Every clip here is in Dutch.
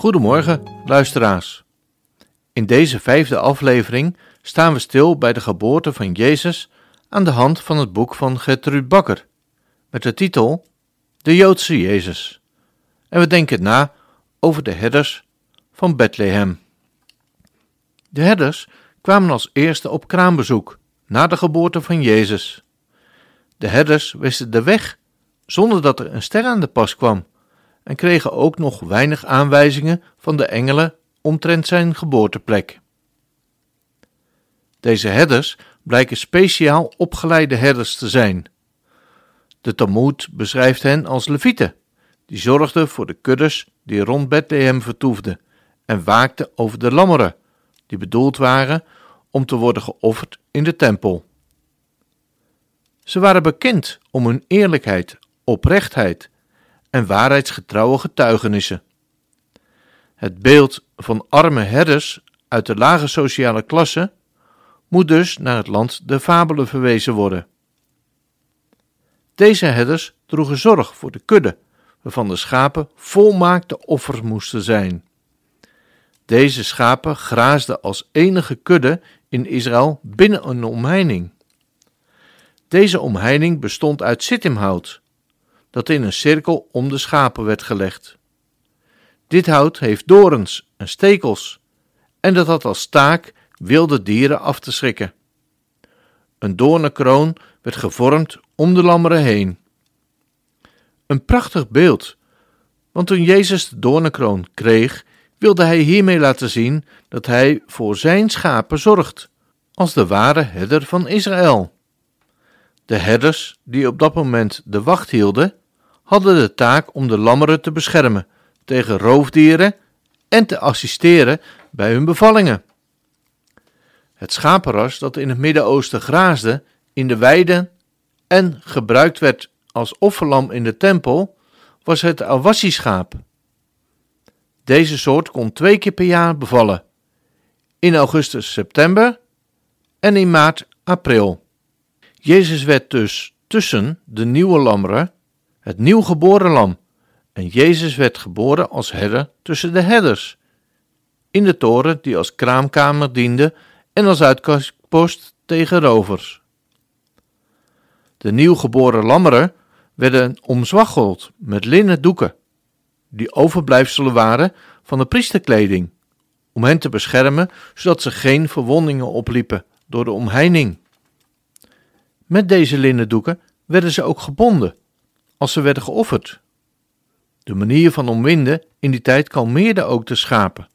Goedemorgen, luisteraars. In deze vijfde aflevering staan we stil bij de geboorte van Jezus aan de hand van het boek van Gertrud Bakker, met de titel De Joodse Jezus. En we denken na over de herders van Bethlehem. De herders kwamen als eerste op kraambezoek na de geboorte van Jezus. De herders wisten de weg zonder dat er een ster aan de pas kwam en kregen ook nog weinig aanwijzingen van de engelen omtrent zijn geboorteplek. Deze herders blijken speciaal opgeleide herders te zijn. De Talmud beschrijft hen als levieten, die zorgden voor de kuddes die rond Bethlehem vertoefden en waakten over de lammeren, die bedoeld waren om te worden geofferd in de tempel. Ze waren bekend om hun eerlijkheid, oprechtheid en waarheidsgetrouwe getuigenissen. Het beeld van arme herders uit de lage sociale klasse moet dus naar het land de fabelen verwezen worden. Deze herders droegen zorg voor de kudde, waarvan de schapen volmaakte offers moesten zijn. Deze schapen graasden als enige kudde in Israël binnen een omheining. Deze omheining bestond uit sittimhout, dat in een cirkel om de schapen werd gelegd. Dit hout heeft dorens en stekels, en dat had als taak wilde dieren af te schrikken. Een doornenkroon werd gevormd om de lammeren heen. Een prachtig beeld, want toen Jezus de doornenkroon kreeg, wilde hij hiermee laten zien dat hij voor zijn schapen zorgt, als de ware herder van Israël. De herders, die op dat moment de wacht hielden, hadden de taak om de lammeren te beschermen tegen roofdieren en te assisteren bij hun bevallingen. Het schapenras dat in het Midden-Oosten graasde in de weiden en gebruikt werd als offerlam in de tempel, was het awassi-schaap. Deze soort kon twee keer per jaar bevallen, in augustus-september en in maart-april. Jezus werd dus tussen de nieuwe lammeren het nieuw geboren lam, en Jezus werd geboren als herder tussen de herders, in de toren die als kraamkamer diende en als uitkastpost tegen rovers. De nieuwgeboren lammeren werden omzwaggeld met linnen doeken, die overblijfselen waren van de priesterkleding, om hen te beschermen zodat ze geen verwondingen opliepen door de omheining. Met deze linnen doeken werden ze ook gebonden als ze werden geofferd. De manier van omwinden in die tijd kalmeerde ook de schapen.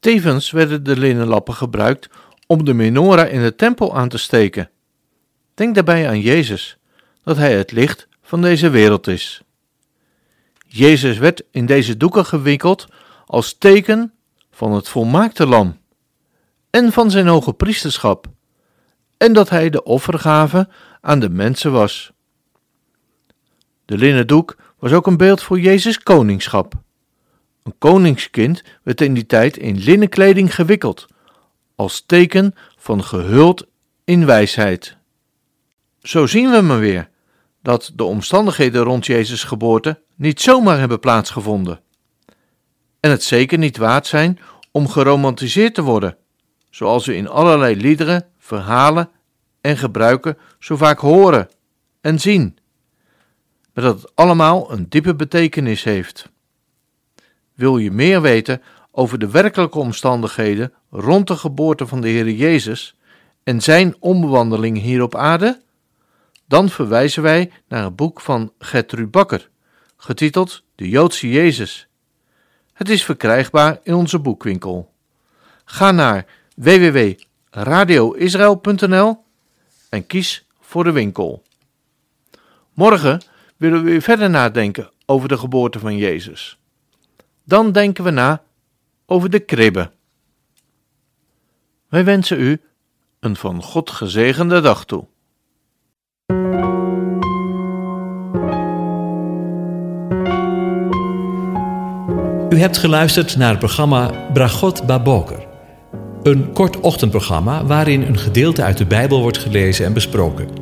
Tevens werden de linnenlappen gebruikt om de menorah in de tempel aan te steken. Denk daarbij aan Jezus, dat Hij het licht van deze wereld is. Jezus werd in deze doeken gewikkeld als teken van het volmaakte lam en van zijn hoge priesterschap, en dat hij de offergave aan de mensen was. De linnen doek was ook een beeld voor Jezus' koningschap. Een koningskind werd in die tijd in linnen kleding gewikkeld, als teken van gehuld in wijsheid. Zo zien we maar weer dat de omstandigheden rond Jezus' geboorte niet zomaar hebben plaatsgevonden. En het zeker niet waard zijn om geromantiseerd te worden, zoals we in allerlei liederen, verhalen en gebruiken zo vaak horen en zien, maar dat het allemaal een diepe betekenis heeft. Wil je meer weten over de werkelijke omstandigheden rond de geboorte van de Heer Jezus en zijn omwandeling hier op aarde? Dan verwijzen wij naar het boek van Gertrud Bakker, getiteld De Joodse Jezus. Het is verkrijgbaar in onze boekwinkel. Ga naar www.radioisrael.nl en kies voor de winkel. Morgen willen we verder nadenken over de geboorte van Jezus. Dan denken we na over de kribbe. Wij wensen u een van God gezegende dag toe. U hebt geluisterd naar het programma Bragot Baboker. Een kort ochtendprogramma waarin een gedeelte uit de Bijbel wordt gelezen en besproken.